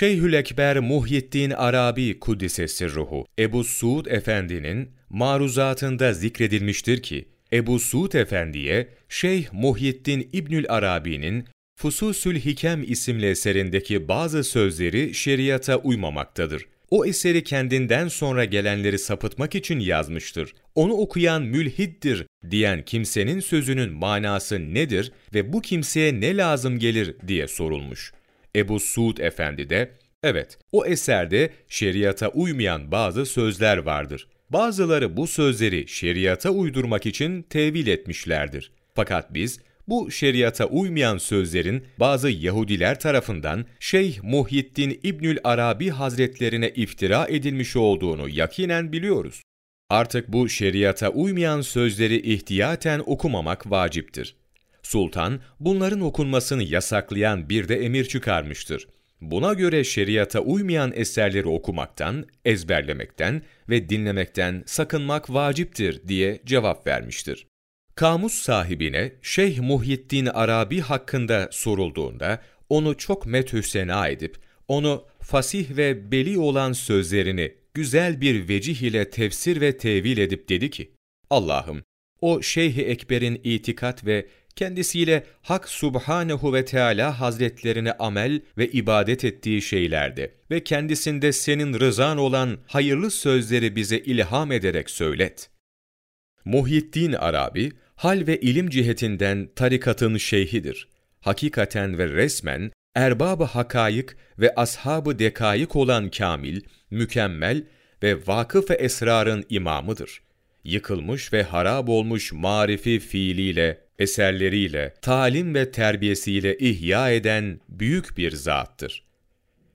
Şeyhülekber Muhyiddin Arabi Kuddisesi ruhu Ebu Suud Efendi'nin maruzatında zikredilmiştir ki, Ebu Suud Efendi'ye Şeyh Muhyiddin İbnül Arabi'nin Fususül Hikem isimli eserindeki bazı sözleri şeriata uymamaktadır. O eseri kendinden sonra gelenleri sapıtmak için yazmıştır. Onu okuyan mülhiddir diyen kimsenin sözünün manası nedir ve bu kimseye ne lazım gelir diye sorulmuş. Ebu Suud Efendi de, evet o eserde şeriata uymayan bazı sözler vardır. Bazıları bu sözleri şeriata uydurmak için tevil etmişlerdir. Fakat biz bu şeriata uymayan sözlerin bazı Yahudiler tarafından Şeyh Muhyiddin İbnül Arabi Hazretlerine iftira edilmiş olduğunu yakinen biliyoruz. Artık bu şeriata uymayan sözleri ihtiyaten okumamak vaciptir. Sultan, bunların okunmasını yasaklayan bir de emir çıkarmıştır. Buna göre şeriata uymayan eserleri okumaktan, ezberlemekten ve dinlemekten sakınmak vaciptir diye cevap vermiştir. Kamus sahibine Şeyh Muhyiddin Arabi hakkında sorulduğunda onu çok methüsena edip onu fasih ve beli olan sözlerini güzel bir vecih ile tefsir ve tevil edip dedi ki, Allah'ım o Şeyh-i Ekber'in itikat ve kendisiyle Hak Subhanehu ve Teala Hazretlerine amel ve ibadet ettiği şeylerde ve kendisinde senin rızan olan hayırlı sözleri bize ilham ederek söylet. Muhyiddin Arabi, hal ve ilim cihetinden tarikatın şeyhidir. Hakikaten ve resmen erbab-ı hakayık ve ashab-ı dekayık olan kamil, mükemmel ve vakıf ve esrarın imamıdır. Yıkılmış ve harap olmuş marifi fiiliyle, eserleriyle, talim ve terbiyesiyle ihya eden büyük bir zattır.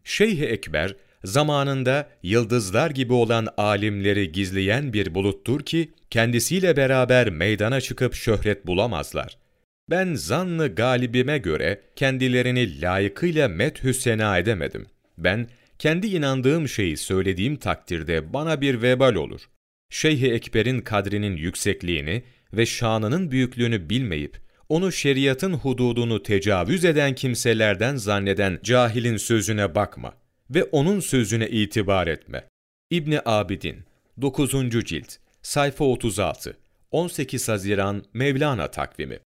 Şeyh-i Ekber, zamanında yıldızlar gibi olan alimleri gizleyen bir buluttur ki, kendisiyle beraber meydana çıkıp şöhret bulamazlar. Ben zannı galibime göre kendilerini layıkıyla methü sena edemedim. Ben, kendi inandığım şeyi söylediğim takdirde bana bir vebal olur. Şeyh-i Ekber'in kadrinin yüksekliğini ve şanının büyüklüğünü bilmeyip, onu şeriatın hududunu tecavüz eden kimselerden zanneden cahilin sözüne bakma ve onun sözüne itibar etme. İbni Abidin 9. cilt sayfa 36 18 Haziran Mevlana takvimi